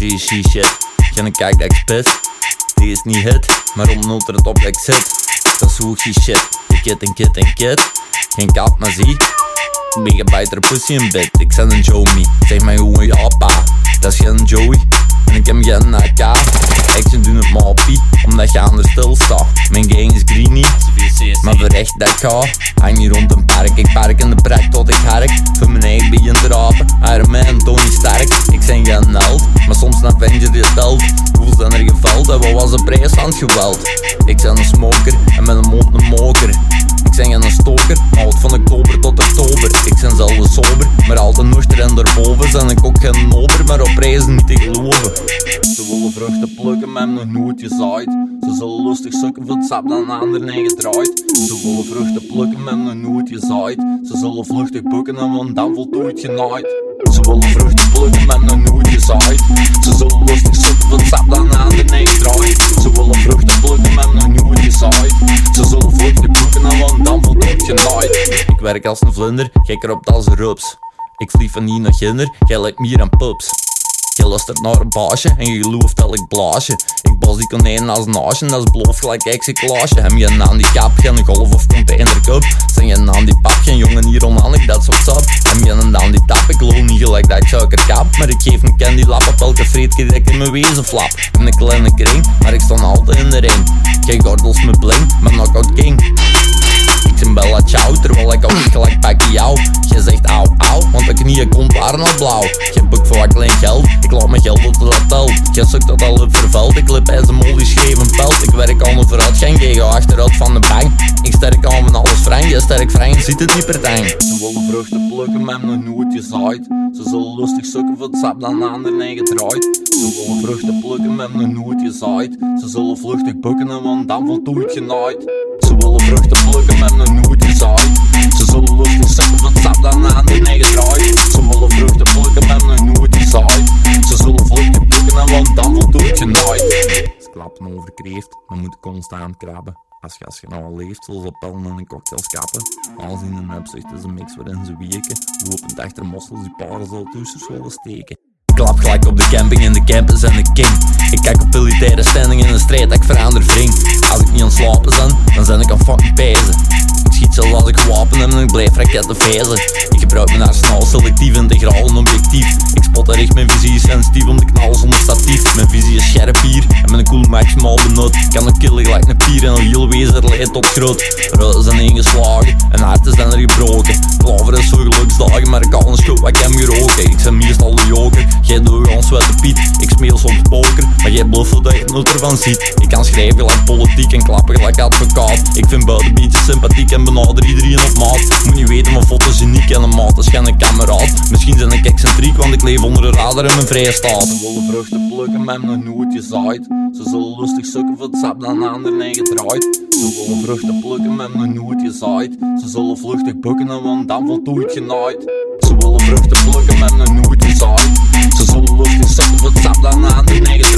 Die is shit. Geen kijk spit. Die is niet hit, maar om noter het op dat ik zit. Dat is hoe shit. Ik kit en kit en kit. Geen kap, maar zie. Megabyte pussy in bed. Ik zet een Joey. Zeg mij hoe ja pa. Dat is geen Joey. En ik heb geen AK. Ik doen het moppie, omdat je anders stilstaat. Mijn gang is maar voor echt dat ga. Hang hier rond een park, ik park in de pret tot ik hark. Voor mijn eigen begin te rapen, Iron Man, Tony Stark. Ik zijn geen held, maar soms naar je die stelt. Hoeveel zijn er geveld en wat was de prijs van het geweld? Ik ben een smoker en met een mond een moker. Ik ben geen stoker, oud van oktober tot oktober. Ik ben zelden sober, maar altijd nuchter en daarboven. Zijn ik ook geen nober, maar op reizen niet te geloven. Ze willen vruchten plukken, maar nog nooit gezaaid. Ze zullen lustig sukken voor het sap dan een ander nee gedraaid. Ze willen vruchten plukken, maar nog nooit gezaaid. Ze zullen vluchtig bukken en van dan voltooid genaaid. Ze willen vruchten plukken, maar nog nooit gezaaid. Ze zullen lustig sukken voor het sap dan een ander nee gedraaid. Ze willen vruchten plukken, maar nog nooit gezaaid. Ze zullen vluchtig bukken en van dan voltooid genaaid. Ik werk als een vlinder, gekker op als een rups. Ik vlieg van hier naar ginder, jij lijkt meer aan pups. Je luistert naar een baasje en je gelooft dat ik blaasje. Ik bos die konijn als naasje, dat is beloof gelijk exiclaasje. Hem je die kap, geen golf of containercup. Zijn je aan die pap, geen jongen hier onhandig, dat op sap. Hem je aan die tap, ik loop niet gelijk dat ik suikerkap. Maar ik geef een candy lap op elke vreedje dat ik in mijn wezen flap. In een kleine kring, maar ik sta altijd in de ring. Geen gordels met bling, maar knockout king. De knieën komt waren al blauw. Je boek voor wat klein geld, ik laat mijn geld tot dat telt. Je zoekt dat al op verveld, ik lip bij zijn mol die schreven pelt. Ik werk al vooruit, geen gegen achteruit van de bank. Ik sterk aan van alles vrij, je sterk vrij en ziet het niet per ding. Ze willen vruchten plukken, maar nog nooit gezaaid. Ze zullen lustig zoeken voor het sap dan aan de eigen draait. Ze willen vruchten plukken, maar nog nooit gezaaid. Ze zullen vluchtig bukken en want dan voltooid genaaid. Ze willen vruchten plukken, maar nog nooit gezaaid. Ze zullen lustig zoeken voor het sap dan dan moet constant krabben. Als je, als je nou zullen ze pellen en een cocktail schappen. Alles in een hebzucht is een mix waarin ze weken. Lopend achter mossels die tussen willen steken. Klap gelijk op de camping in de campus en de king. Ik kijk op militaire standing in de strijd dat ik verander vring. Als ik niet aan slapen ben, dan zijn ik aan fucking pezen. Ik zelfs als ik gewapen heb en ik blijf raketten fezen. Ik gebruik mijn arsenaal selectief, integraal en objectief. Ik spot en richt mijn visie sensitief om te knallen zonder statief. Mijn visie is scherp hier en een cool maximaal benut. Kan ook killen gelijk een pier en een heel wezen leidt tot groot. Ruiten zijn ingeslagen en harten zijn er gebroken. Klaver is voor geluksdagen, maar ik kan een schuld wat ik heb geroken. Ik ben meestal de joker, jij doet ons de piet. Ik maar jij bluffelt dat je nut ervan ziet. Ik kan schrijven gelijk politiek en klappen gelijk advocaat. Ik vind buitenbeentjes sympathiek en benader iedereen op maat. Moet niet weten, mijn foto's uniek en een maat is geen kameraad. Misschien zijn ik excentriek, want ik leef onder de radar in mijn vrije staat. Ze willen vruchten plukken, maar nog nooit gezaaid. Ze zullen lustig sukken voor het sap dan aan de eigen draait. Ze willen vruchten plukken, maar nog nooit gezaaid. Ze zullen vluchtig bukken en want dan voltooid genaaid. Ze willen vruchten plukken, maar nog nooit gezaaid. Ze zullen lustig sukken voor het sap dan